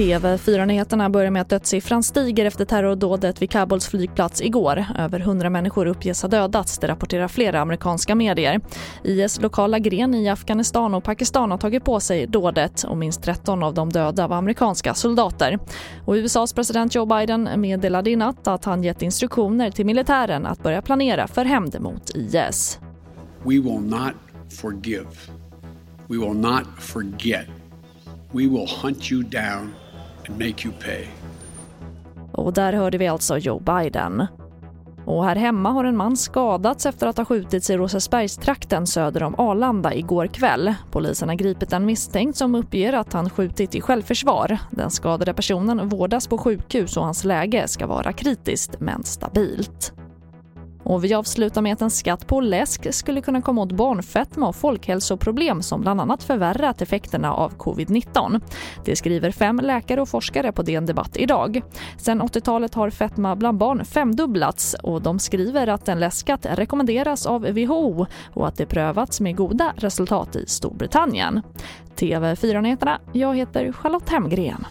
TV4-nyheterna börjar med att dödssiffran stiger efter terrordådet vid Kabuls flygplats igår. Över 100 människor uppges ha dödats, det rapporterar flera amerikanska medier. IS lokala gren i Afghanistan och Pakistan har tagit på sig dådet och minst 13 av de döda var amerikanska soldater. Och USAs president Joe Biden meddelade i natt att han gett instruktioner till militären att börja planera för hämnd mot IS. We will not forgive. We will not forget. We will hunt you down and make you pay. Och där hörde vi alltså Joe Biden. Och här hemma har en man skadats efter att ha skjutits i Rosersbergstrakten söder om Arlanda igår kväll. Polisen har gripit en misstänkt som uppger att han skjutit i självförsvar. Den skadade personen vårdas på sjukhus och hans läge ska vara kritiskt men stabilt. Och vi avslutar med att en skatt på läsk skulle kunna komma åt barnfetma och folkhälsoproblem som bland annat förvärrat effekterna av covid-19. Det skriver fem läkare och forskare på DN Debatt idag. Sen 80-talet har fetma bland barn femdubblats och de skriver att en läskskatt rekommenderas av WHO och att det prövats med goda resultat i Storbritannien. TV4-nyheterna, jag heter Charlotte Hemgren.